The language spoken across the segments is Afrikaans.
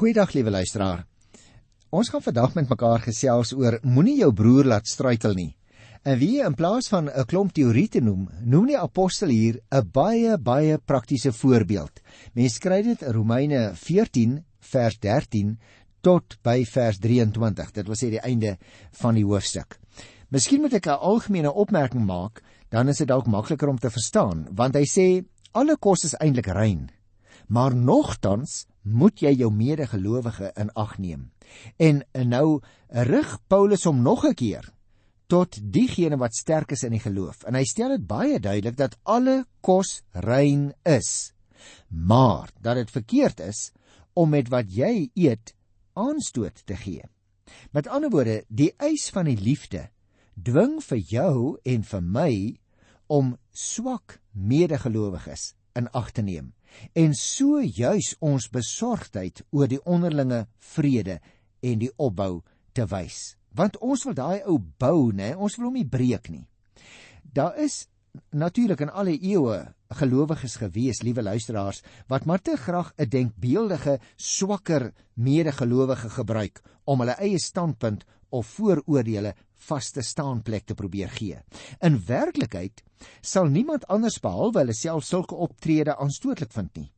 Goeiedag liewe luisteraar. Ons gaan vandag met mekaar gesels oor moenie jou broer laat struikel nie. En wie in plaas van 'n klomp teorie te noem, noem die apostel hier 'n baie baie praktiese voorbeeld. Mens kry dit in Romeine 14 vers 13 tot by vers 23. Dit wil sê die einde van die hoofstuk. Miskien moet ek 'n algemene opmerking maak, dan is dit dalk makliker om te verstaan, want hy sê alle kos is eintlik rein, maar nogtans moet jy jou medegelowige in ag neem. En nou rig Paulus hom nog 'n keer tot diegene wat sterk is in die geloof. En hy stel dit baie duidelik dat alle kos rein is, maar dat dit verkeerd is om met wat jy eet aanstoot te gee. Met ander woorde, die eis van die liefde dwing vir jou en vir my om swak medegelowiges in ag te neem en so juis ons besorgdheid oor die onderlinge vrede en die opbou te wys. Want ons wil daai ou bou, nê, ons wil hom nie breek nie. Daar is natuurlik in alle eeue gelowiges gewees, liewe luisteraars, wat maar te graag 'n denkbeeldige swakker medegelowige gebruik om hulle eie standpunt of vooroordeele vaste staanplek te probeer gee. In werklikheid sal niemand anders behalwe hulle self sulke optrede aanstootlik vind nie.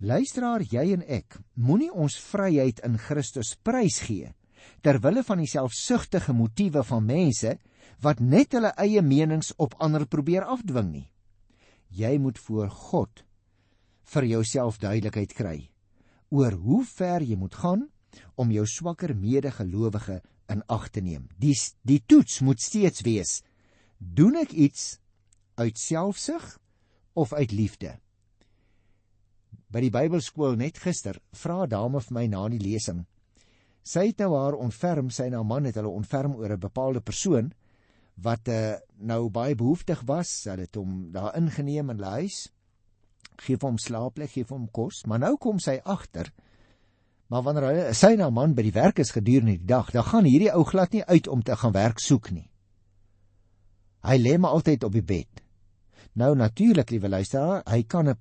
Luisteraar, jy en ek, moenie ons vryheid in Christus prysgee ter wille van die selfsugtige motiewe van mense wat net hulle eie menings op ander probeer afdwing nie. Jy moet voor God vir jouself duidelikheid kry oor hoe ver jy moet gaan om jou swakker medegelowige in ag te neem. Die die toets moet steeds wees: doen ek iets uit selfsug of uit liefde? By die Bybelskool net gister vra 'n dame vir my na die lesing. Sy het nou haar ontferm, sy en haar man het hulle ontferm oor 'n bepaalde persoon wat uh, nou baie behoeftig was. Hulle het hom daar ingeneem in hulle huis. Gee hom slaapplek, gee hom kos, maar nou kom sy agter Maar wanneer hy sy na man by die werk is gedurende die dag, dan gaan hierdie ou glad nie uit om te gaan werk soek nie. Hy lê maar altyd op die bed. Nou natuurlik, liewe luisteraar, hy kan 'n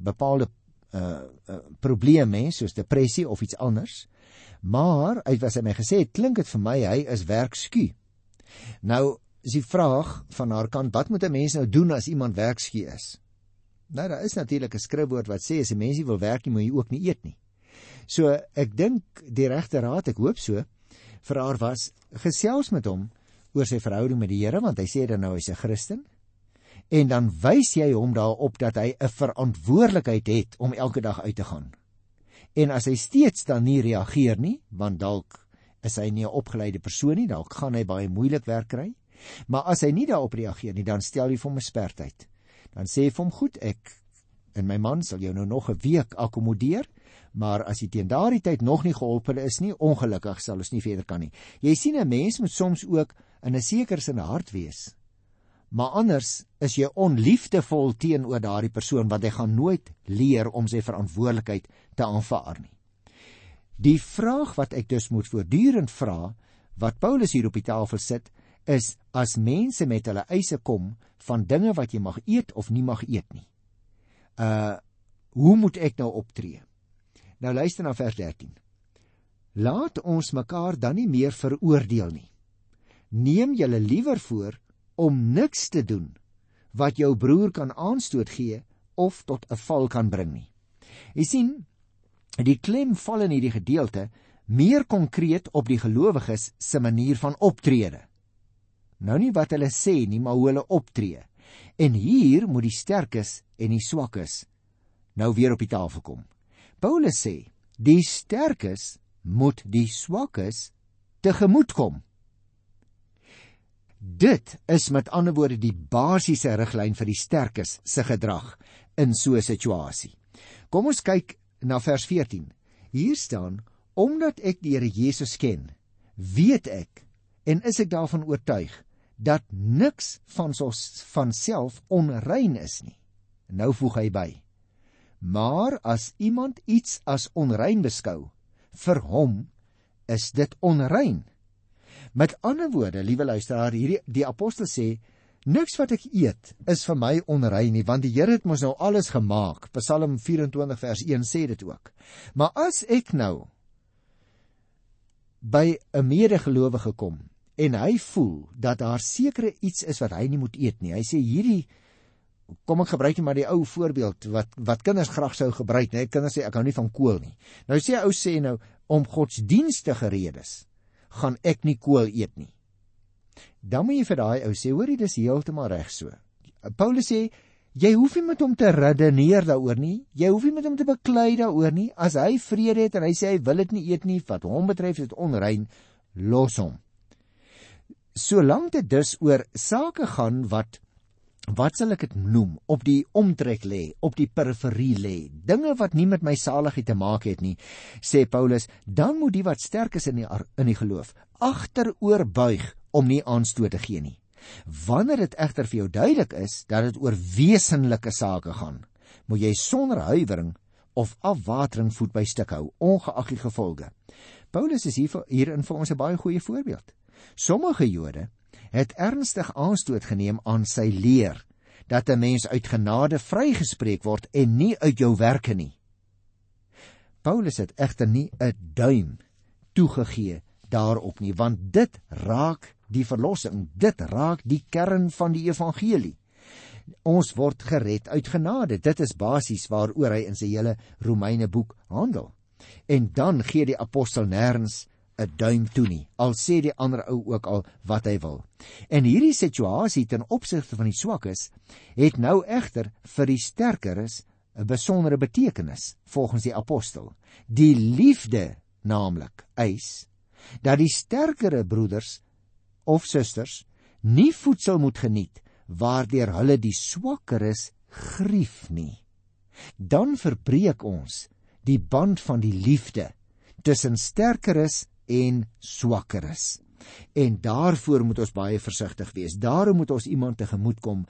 bepaalde uh, uh probleem hê soos depressie of iets anders. Maar uit wat hy my gesê het, klink dit vir my hy is werksku. Nou is die vraag van haar kant, wat moet 'n mens nou doen as iemand werksku is? Nou daar is natuurlik 'n skrifwoord wat sê as 'n mens nie wil werk nie, moet jy ook nie eet nie. So ek dink die regte raad, ek hoop so, vir haar was gesels met hom oor sy verhouding met die Here want hy sê dan nou hy's 'n Christen. En dan wys jy hom daarop dat hy 'n verantwoordelikheid het om elke dag uit te gaan. En as hy steeds dan nie reageer nie, want dalk is hy nie 'n opgeleide persoon nie, dalk gaan hy baie moeilik werk kry. Maar as hy nie daarop reageer nie, dan stel jy vir hom 'n spertyd. Dan sê jy vir hom: "Goed, ek en my man sal jou nou nog 'n week akkommodeer." Maar as jy teen daardie tyd nog nie geholp is nie, ongelukkig sal ons nie verder kan nie. Jy sien 'n mens moet soms ook in 'n sekere sin hard wees. Maar anders is jy onliefdevol teenoor daardie persoon want hy gaan nooit leer om sy verantwoordelikheid te aanvaar nie. Die vraag wat ek dus moet voortdurend vra, wat Paulus hier op die tafel sit, is as mense met hulle eise kom van dinge wat jy mag eet of nie mag eet nie. Uh hoe moet ek nou optree? Nou luister na vers 13. Laat ons mekaar dan nie meer veroordeel nie. Neem julle liewer voor om niks te doen wat jou broer kan aanstoot gee of tot 'n val kan bring nie. Jy sien, die klem val in hierdie gedeelte meer konkreet op die gelowiges se manier van optrede. Nou nie wat hulle sê nie, maar hoe hulle optree. En hier moet die sterkes en die swakkes nou weer op die tafel kom. Paulus sê, die sterkes moet die swakkes tegemoetkom. Dit is met ander woorde die basiese riglyn vir die sterkes se gedrag in so 'n situasie. Kom ons kyk na vers 14. Hier staan: Omdat ek die Here Jesus ken, weet ek en is ek daarvan oortuig dat niks van ons van self onrein is nie. Nou voeg hy by: Maar as iemand iets as onrein beskou, vir hom is dit onrein. Met ander woorde, liewe luisteraar, hierdie die apostel sê, niks wat ek eet is vir my onrein nie, want die Here het mos nou alles gemaak. Psalm 24 vers 1 sê dit ook. Maar as ek nou by 'n medegelowige kom en hy voel dat daar sekere iets is wat hy nie moet eet nie. Hy sê hierdie kom ek gebruik net maar die ou voorbeeld wat wat kinders graag sou gebruik, né? Kinders sê ek hou nie van kool nie. Nou sê ou sê nou om godsdienstige redes gaan ek nie kool eet nie. Dan moet jy vir daai ou sê, hoorie, dis heeltemal reg so. Paulus sê jy hoef nie met hom te redeneer daaroor nie. Jy hoef nie met hom te beklei daaroor nie. As hy vrede het en hy sê hy wil dit nie eet nie, wat hom betref is dit onrein, los hom. Solank dit dus oor sake gaan wat wat sal ek dit noem op die omtrek lê op die periferie lê dinge wat nie met my saligheid te maak het nie sê Paulus dan moet die wat sterk is in die in die geloof agteroor buig om nie aanstoot te gee nie Wanneer dit egter vir jou duidelik is dat dit oor wesenlike sake gaan, moet jy sonder huiwering of afwatering voet by stuk hou, ongeag die gevolge. Paulus is hier hierin vir ons 'n baie goeie voorbeeld. Sommige Jode het ernstig aanstoot geneem aan sy leer dat 'n mens uit genade vrygespreek word en nie uit jou werke nie. Paulus het egter nie 'n duim toegegee daarop nie, want dit raak die verlossing. Dit raak die kern van die evangelie. Ons word gered uit genade. Dit is basies waaroor hy in sy hele Romeine boek handel. En dan gee die apostel nêrens 'n duim toe nie. Al sê die ander ou ook al wat hy wil. En hierdie situasie ten opsigte van die swakkes het nou egter vir die sterkeres 'n besondere betekenis volgens die apostel. Die liefde naamlik eis dat die sterkere broeders of susters nie voedsel moet geniet waardeur hulle die swakkeres grief nie. Dan verbreek ons die band van die liefde tussen sterkeres en swakkeres. En daarvoor moet ons baie versigtig wees. Daarom moet ons iemand tegemoet kom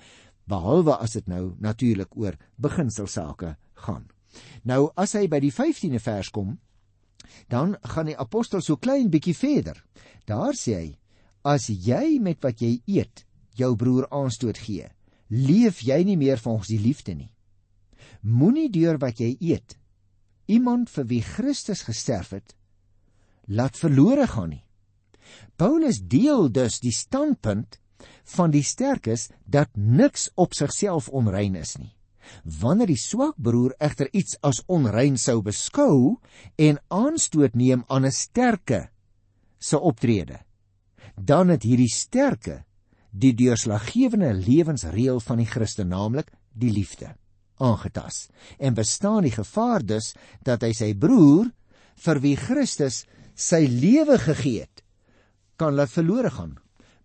behalwe as dit nou natuurlik oor beginselsake gaan. Nou as hy by die 15de vers kom, dan gaan die apostel so klein bietjie verder. Daar sê hy: As jy met wat jy eet jou broer aanstoot gee, leef jy nie meer volgens die liefde nie. Moenie deur wat jy eet iemand vir wie Christus gesterf het laat verlore gaan nie. Paulus deel dus die standpunt van die sterkes dat niks op sigself onrein is nie. Wanneer die swak broer egter iets as onrein sou beskou en aanstoot neem aan 'n sterke se optrede, dan het hierdie sterke die deurslaggewende lewensreël van die Christen naamlik die liefde aangetas en bestaan die gevaar dus dat hy sy broer vir wie Christus sy lewe gegee het kan laat verlore gaan.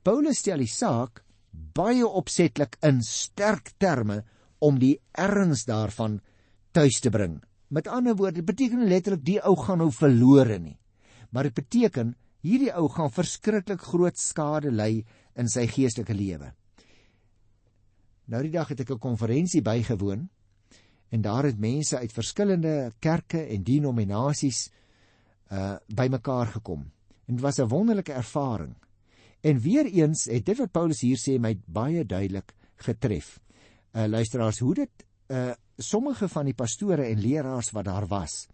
Paulus stel die saak baie opsetlik in sterk terme om die erns daarvan tuis te bring. Met ander woorde beteken letterlik die ou gaan nou verlore nie. Maar dit beteken hierdie ou gaan verskriklik groot skade ly in sy geestelike lewe. Nou die dag het ek 'n konferensie bygewoon en daar het mense uit verskillende kerke en denominasies uh bymekaar gekom. En dit was 'n wonderlike ervaring. En weer eens het dit wat Paulus hier sê my baie duidelik getref. Uh luisteraars, hoe dit uh sommige van die pastore en leraars wat daar was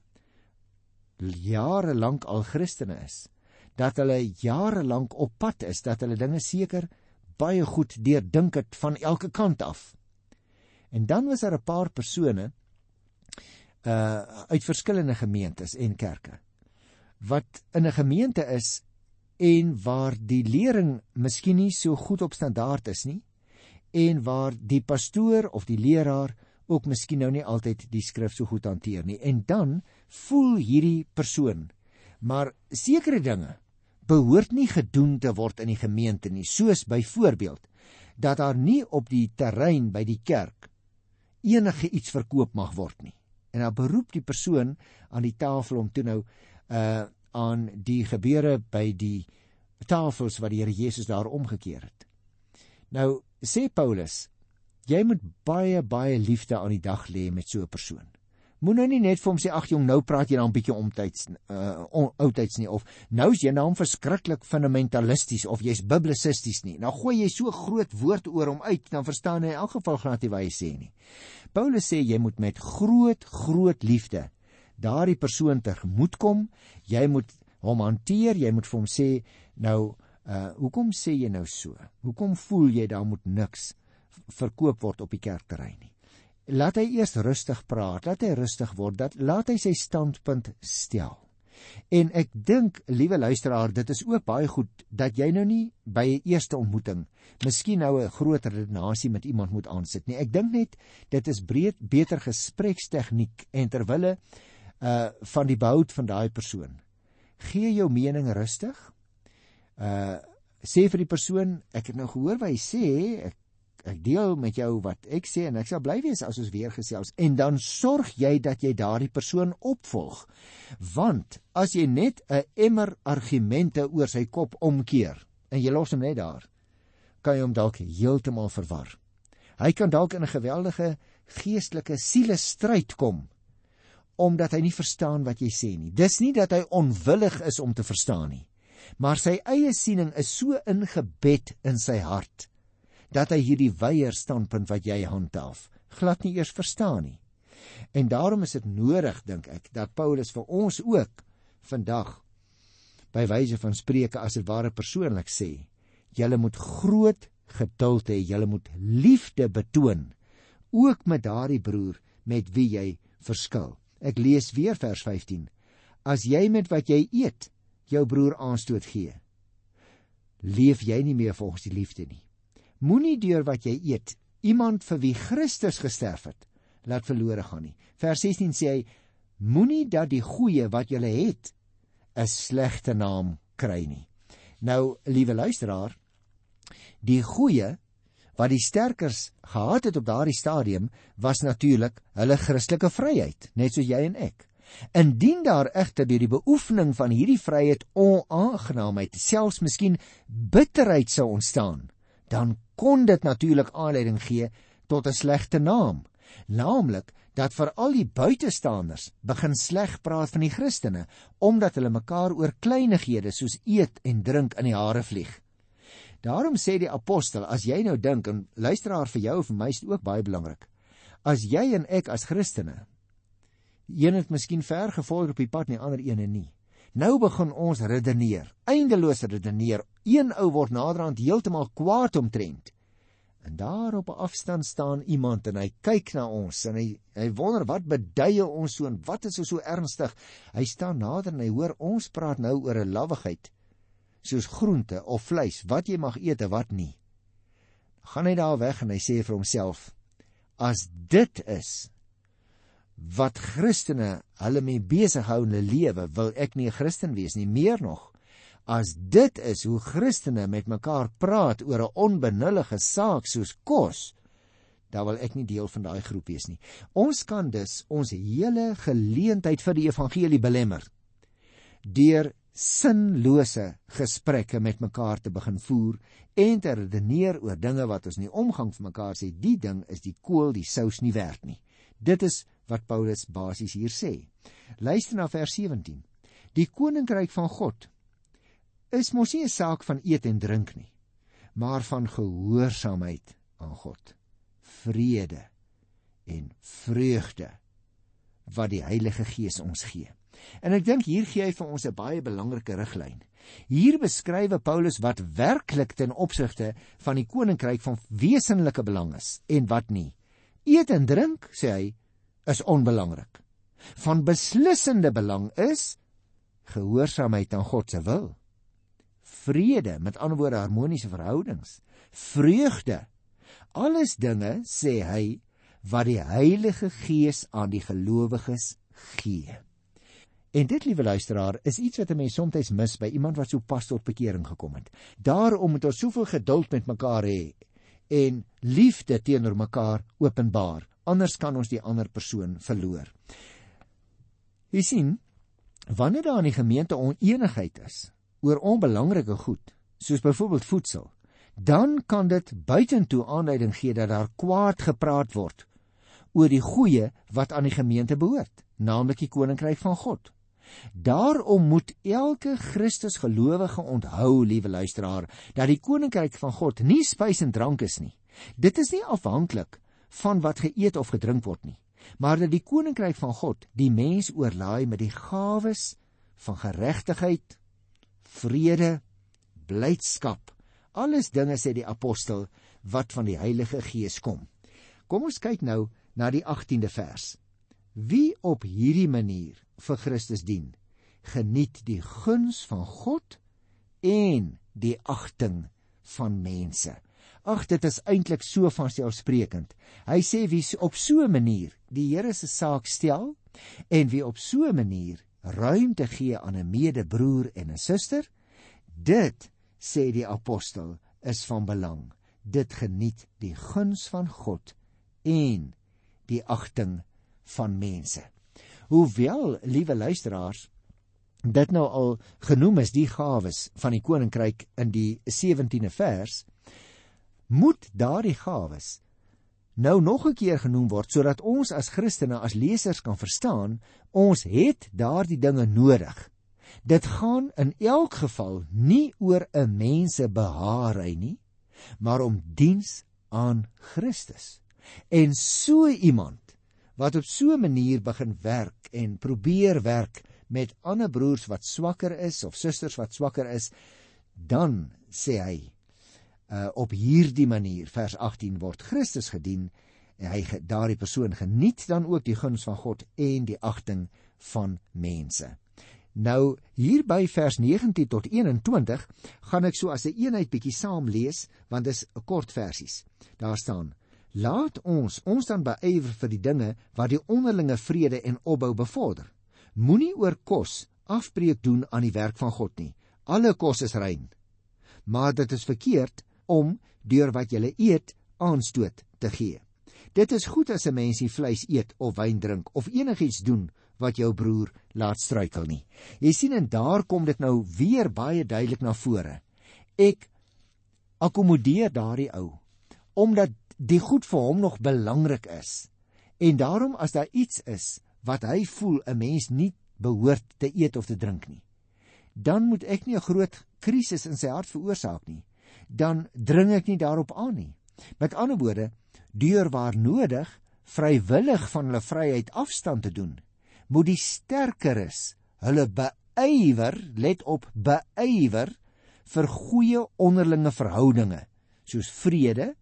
jare lank al Christene is dat hulle jare lank op pad is, dat hulle dinge seker baie goed deurdink het van elke kant af. En dan was daar 'n paar persone uh uit verskillende gemeentes en kerke wat in 'n gemeente is en waar die lering miskien nie so goed op standaard is nie en waar die pastoor of die leraar ook miskien nou nie altyd die skrif so goed hanteer nie en dan voel hierdie persoon maar sekere dinge behoort nie gedoen te word in die gemeente nie, soos byvoorbeeld dat daar nie op die terrein by die kerk enige iets verkoop mag word nie. En dan beroep die persoon aan die tafel om toe nou uh aan die gebeure by die tafels wat die Here Jesus daar omgekeer het. Nou sê Paulus, jy moet baie baie liefde aan die dag lê met so 'n persoon. Moenie nou nie net vir hom sê ag jong nou praat jy dan 'n bietjie omtyds uh oudtyds nie of nou is jy nou verskriklik fundamentalisties of jy's biblisisties nie. Nou gooi jy so groot woord oor hom uit, dan verstaan hy in elk geval glad nie wat hy sê nie. Paulus sê jy moet met groot groot liefde daardie persoon tegemoet kom. Jy moet hom hanteer. Jy moet vir hom sê, nou, uh hoekom sê jy nou so? Hoekom voel jy daar moet niks verkoop word op die kerkterrein nie? Laat hy eers rustig praat, laat hy rustig word, dat laat hy sy standpunt stel. En ek dink, liewe luisteraar, dit is ook baie goed dat jy nou nie by 'n eerste ontmoeting miskien nou 'n groter redenasie met iemand moet aansit nie. Ek dink net dit is breed beter gesprekstegniek en terwille uh van die behoud van daai persoon. Gee jou mening rustig. Uh sê vir die persoon, ek het nou gehoor wat hy sê, ek ek deel met jou wat ek sê en ek sal bly wees as ons weer gesels en dan sorg jy dat jy daardie persoon opvolg want as jy net 'n emmer argumente oor sy kop omkeer en jy los hom net daar kan jy hom dalk heeltemal verwar hy kan dalk in 'n geweldige geestelike siele stryd kom omdat hy nie verstaan wat jy sê nie dis nie dat hy onwillig is om te verstaan nie maar sy eie siening is so ingebed in sy hart dat hy hierdie weier standpunt wat jy handhaaf glad nie eers verstaan nie. En daarom is dit nodig dink ek dat Paulus vir ons ook vandag by wyse van spreuke as dit ware persoonlik sê, julle moet groot geduld hê, julle moet liefde betoon ook met daardie broer met wie jy verskil. Ek lees weer vers 15. As jy met wat jy eet jou broer aanstoot gee, leef jy nie meer volgens die liefde nie. Moenie deur wat jy eet iemand vir wie Christus gesterf het laat verlore gaan nie. Vers 16 sê hy moenie dat die goeie wat jy het 'n slegte naam kry nie. Nou, liewe luisteraar, die goeie wat die sterkers gehad het op daardie stadium was natuurlik hulle Christelike vryheid, net soos jy en ek. Indien daar egter deur die beoefening van hierdie vryheid onaangenaamheid, selfs miskien bitterheid sou ontstaan, dan kon dit natuurlik aanleiding gee tot 'n slegte naam, naamlik dat vir al die buitestanders begin sleg praat van die Christene omdat hulle mekaar oor kleinighede soos eet en drink in die hare vlieg. Daarom sê die apostel, as jy nou dink en luisteraar vir jou of vir my is ook baie belangrik. As jy en ek as Christene een het miskien ver gevolg op die pad nie ander ene nie. Nou begin ons redeneer, eindeloos redeneer. Een ou word naderhand heeltemal kwaad omtrent. En daar op 'n afstand staan iemand en hy kyk na ons en hy hy wonder wat beduie ons so en wat is so ernstig. Hy staan nader en hy hoor ons praat nou oor 'n lawwigheid soos groente of vleis, wat jy mag eet en wat nie. Gaan hy daar weg en hy sê vir homself: As dit is wat Christene hulle mee besig hou in hulle lewe, wil ek nie 'n Christen wees nie, meer nog. As dit is hoe Christene met mekaar praat oor 'n onbenullige saak soos kos, dan wil ek nie deel van daai groep wees nie. Ons kan dus ons hele geleentheid vir die evangelie belemmer deur sinlose gesprekke met mekaar te begin voer en te redeneer oor dinge wat ons nie omgang vir mekaar sê die ding is die kool die sous nie werd nie. Dit is wat Paulus basies hier sê. Luister na vers 17. Die koninkryk van God is mos nie 'n saak van eet en drink nie, maar van gehoorsaamheid aan God, vrede en vreugde wat die Heilige Gees ons gee. En ek dink hier gee hy vir ons 'n baie belangrike riglyn. Hier beskryf Paulus wat werklik ten opsigte van die koninkryk van wesenlike belang is en wat nie. Eet en drink, sê hy, is onbelangrik. Van beslissende belang is gehoorsaamheid aan God se wil. Vrede, met ander woorde harmoniese verhoudings, vreugde. Alles dinge sê hy wat die Heilige Gees aan die gelowiges gee. En dit, liewe luisteraar, is iets wat 'n mens soms mis by iemand wat so pas tot bekering gekom het. Daarom moet ons soveel geduld met mekaar hê en liefde teenoor mekaar openbaar anders kan ons die ander persoon verloor. Jy sien, wanneer daar in die gemeente oneenigheid is oor onbelangrike goed, soos byvoorbeeld voedsel, dan kan dit buitentoe aanleiding gee dat daar kwaad gepraat word oor die goeie wat aan die gemeente behoort, naamlik die koninkryk van God. Daarom moet elke Christusgelowige onthou, liewe luisteraar, dat die koninkryk van God nie spys en drank is nie. Dit is nie afhanklik van wat geëet of gedrink word nie, maar dat die koninkryk van God die mens oorlaai met die gawes van geregtigheid, vrede, blydskap. Alles dinge sê die apostel wat van die Heilige Gees kom. Kom ons kyk nou na die 18de vers. Wie op hierdie manier vir Christus dien, geniet die guns van God en die agting van mense. Ag dit is eintlik so van selfsprekend. Hy sê wie op so 'n manier die Here se saak stel en wie op so 'n manier ruimte gee aan 'n medebroer en 'n suster, dit sê die apostel is van belang. Dit geniet die guns van God en die agting van mense. Hoewel, liewe luisteraars, dit nou al genoem is die gawes van die koninkryk in die 17de vers, moet daardie gawes nou nog 'n keer genoem word sodat ons as Christene as lesers kan verstaan ons het daardie dinge nodig. Dit gaan in elk geval nie oor 'n mense behaarry nie, maar om diens aan Christus. En so iemand wat op so 'n manier begin werk en probeer werk met ander broers wat swakker is of susters wat swakker is, dan sê hy uh, op hierdie manier vers 18 word Christus gedien en hy daardie persoon geniet dan ook die guns van God en die agting van mense. Nou hier by vers 19 tot 21 gaan ek so as 'n een eenheid bietjie saam lees want dit is 'n kort versies. Daar staan: Laat ons ons dan beywer vir die dinge wat die onderlinge vrede en opbou bevorder. Moenie oor kos afbreek doen aan die werk van God nie. Alle kos is rein. Maar dit is verkeerd om deur wat jy eet aanstoot te gee. Dit is goed as 'n mens nie vleis eet of wyn drink of enigiets doen wat jou broer laat struikel nie. Jy sien en daar kom dit nou weer baie duidelik na vore. Ek akkommodeer daardie ou omdat die goed vir hom nog belangrik is. En daarom as daar iets is wat hy voel 'n mens nie behoort te eet of te drink nie, dan moet ek nie 'n groot krisis in sy hart veroorsaak nie. Dan dring ek nie daarop aan nie. Met ander woorde, deur waar nodig vrywillig van hulle vryheid afstand te doen, moet die sterkeres hulle beywer, let op, beywer vir goeie onderlinge verhoudinge, soos vrede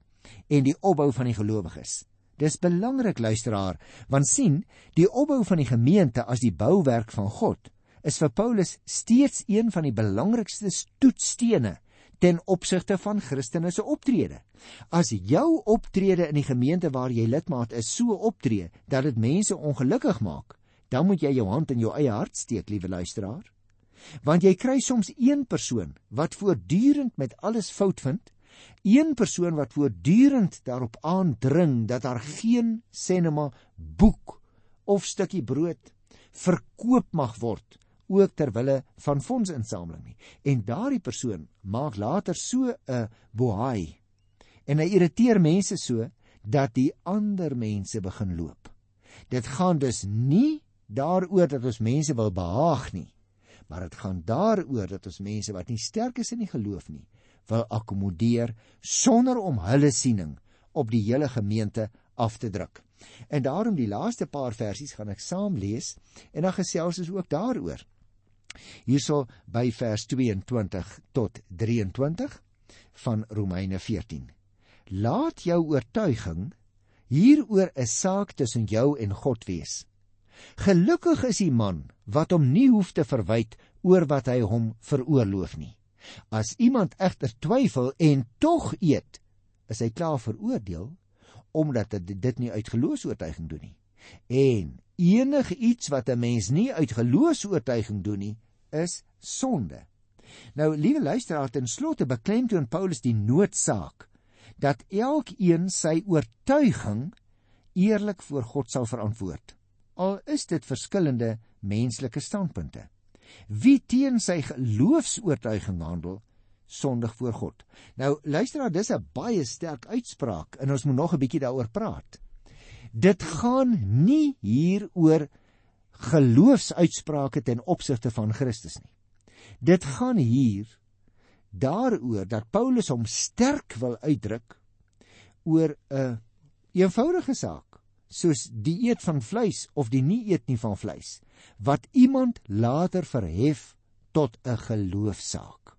en die opbou van die gelowiges. Dis belangrik luisteraar, want sien, die opbou van die gemeente as die bouwerk van God is vir Paulus steeds een van die belangrikste stoetstene ten opsigte van Christene se optrede. As jou optrede in die gemeente waar jy lidmaat is so optree dat dit mense ongelukkig maak, dan moet jy jou hand in jou eie hart steek, liewe luisteraar. Want jy kry soms een persoon wat voortdurend met alles fout vind, een persoon wat voortdurend daarop aandring dat daar geen sinema boek of stukkie brood verkoop mag word ook ter wille van fondsinsameling nie. En daardie persoon maak later so 'n bohaai en hy irriteer mense so dat die ander mense begin loop. Dit gaan dus nie daaroor dat ons mense wil behaag nie, maar dit gaan daaroor dat ons mense wat nie sterk is in die geloof nie, wil akkommodeer sonder om hulle siening op die hele gemeente af te druk. En daarom die laaste paar versies gaan ek saam lees en dan gesels ons ook daaroor. Hierso by vers 22 tot 23 van Romeine 14. Laat jou oortuiging hieroor 'n saak tussen jou en God wees. Gelukkig is die man wat hom nie hoef te verwyd oor wat hy hom veroorloof nie. As iemand egter twyfel en tog eet, is hy klaar veroordeel omdat hy dit nie uit geloofs-oortuiging doen nie. En enige iets wat 'n mens nie uit geloofs-oortuiging doen nie, is sonde. Nou, liewe luisteraar, ten slotte beklemtoon Paulus die noodsaak dat elkeen sy oortuiging eerlik voor God sal verantwoord al is dit verskillende menslike standpunte. Wie teen sy geloofs-oortuiging handel, sondig voor God. Nou luister dan, dis 'n baie sterk uitspraak en ons moet nog 'n bietjie daaroor praat. Dit gaan nie hier oor geloofsuitsprake ten opsigte van Christus nie. Dit gaan hier daaroor dat Paulus hom sterk wil uitdruk oor 'n eenvoudige saak soos die eet van vleis of die nie eet nie van vleis. wat iemand later verhef tot 'n geloofsaak.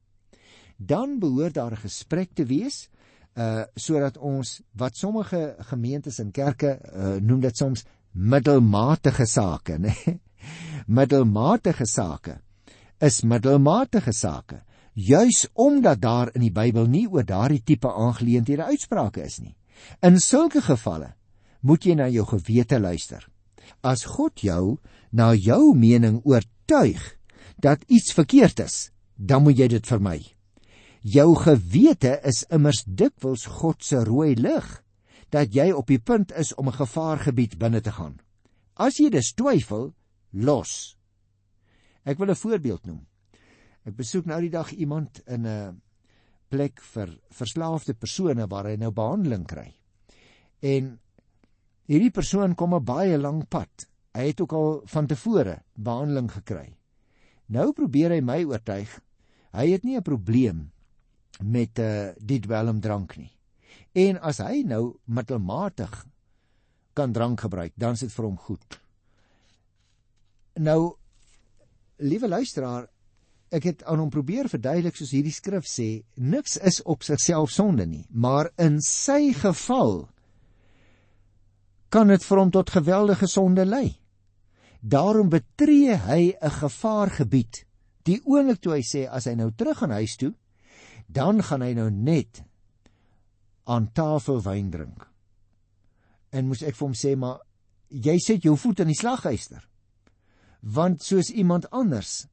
Dan behoort daar 'n gesprek te wees uh sodat ons wat sommige gemeentes en kerke uh, noem dit soms middelmatige sake, né? Middelmatige sake is middelmatige sake, juis omdat daar in die Bybel nie oor daardie tipe aangeleenthede uitsprake is nie. In sulke gevalle moet jy na jou gewete luister. As God jou na jou mening oortuig dat iets verkeerd is, dan moet jy dit vermy. Jou gewete is immers dikwels God se rooi lig dat jy op die punt is om 'n gevaargebied binne te gaan. As jy dus twyfel, los. Ek wil 'n voorbeeld noem. Ek besoek nou die dag iemand in 'n plek vir verslaafde persone waar hy nou behandeling kry. En hierdie persoon kom 'n baie lang pad. Hy het ook al van tevore behandeling gekry. Nou probeer hy my oortuig. Hy het nie 'n probleem met uh, die dwelmdrank nie. En as hy nou middelmatig kan drank gebruik, dan is dit vir hom goed. Nou liewe luisteraar, ek het aan hom probeer verduidelik soos hierdie skrif sê, niks is op sigself sonde nie, maar in sy geval kan dit vir hom tot geweldige sonde lei. Daarom betree hy 'n gevaargebied. Die oomblik toe hy sê as hy nou terug gaan huis toe, dan gaan hy nou net aan tafel wyn drink. En moes ek vir hom sê maar jy sit jou voet in die slaghuister. Want soos iemand anders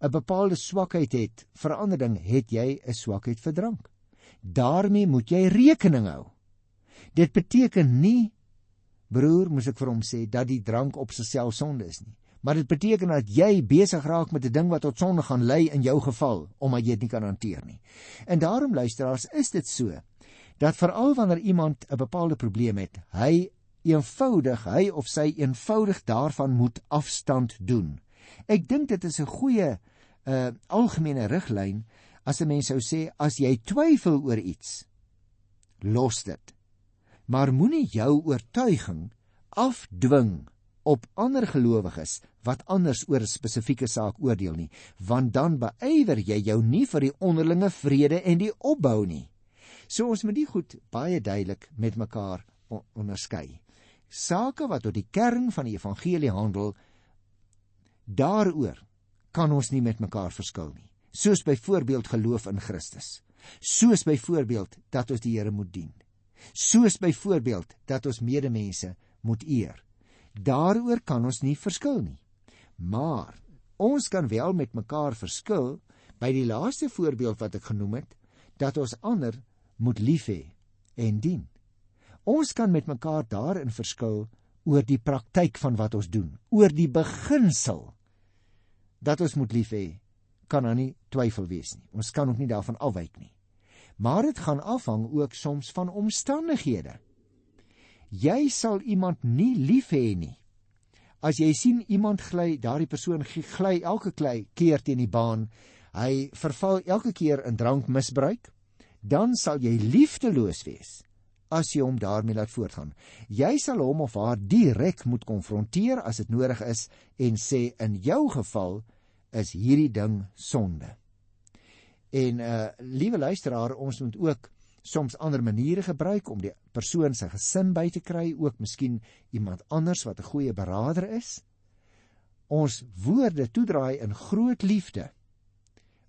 'n bepaalde swakheid het vir ander ding, het jy 'n swakheid vir drank. daarmee moet jy rekening hou. Dit beteken nie broer, moes ek vir hom sê dat die drank op sigself sonde is nie. Maar dit beteken dat jy besig raak met 'n ding wat tot sonde gaan lei in jou geval omdat jy dit nie kan hanteer nie. En daarom luisteraars, is dit so dat veral wanneer iemand 'n bepaalde probleem het, hy eenvoudig, hy of sy eenvoudig daarvan moet afstand doen. Ek dink dit is 'n goeie uh algemene riglyn as 'n mens sou sê as jy twyfel oor iets, los dit. Maar moenie jou oortuiging afdwing op ander gelowiges wat anders oor 'n spesifieke saak oordeel nie, want dan beywer jy jou nie vir die onderlinge vrede en die opbou nie. So ons moet dit goed baie duidelik met mekaar onderskei. Sake wat tot die kern van die evangelie handel, daaroor kan ons nie met mekaar verskil nie. Soos byvoorbeeld geloof in Christus. Soos byvoorbeeld dat ons die Here moet dien. Soos byvoorbeeld dat ons medemense moet eer. Daaroor kan ons nie verskil nie. Maar ons kan wel met mekaar verskil by die laaste voorbeeld wat ek genoem het, dat ons ander moet lief hê en dien. Ons kan met mekaar daarin verskil oor die praktyk van wat ons doen, oor die beginsel dat ons moet lief hê, kan daar nie twyfel wees nie. Ons kan ook nie daarvan afwyk nie. Maar dit gaan afhang ook soms van omstandighede. Jy sal iemand nie lief hê nie. As jy sien iemand gly, daardie persoon gly elke keer teen die baan, hy verval elke keer in drankmisbruik, dan sal jy liefdeloos wees as jy hom daarmee laat voortgaan. Jy sal hom of haar direk moet konfronteer as dit nodig is en sê in jou geval is hierdie ding sonde. En uh liewe luisteraar, ons moet ook soms ander maniere gebruik om die persoon se gesin by te kry, ook miskien iemand anders wat 'n goeie beraader is. Ons woorde toedraai in groot liefde.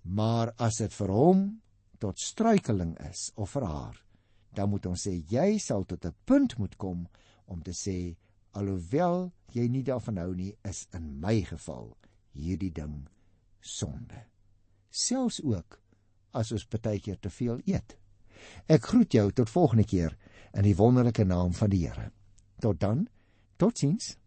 Maar as dit vir hom tot struikeling is of vir haar, dan moet ons sê jy sal tot 'n punt moet kom om te sê alhoewel jy nie daarvan hou nie, is in my geval hierdie ding sonde. Selfs ook as ons baie keer te veel eet. Ek groet jou tot volgende keer in die wonderlike naam van die Here. Tot dan. Totsiens.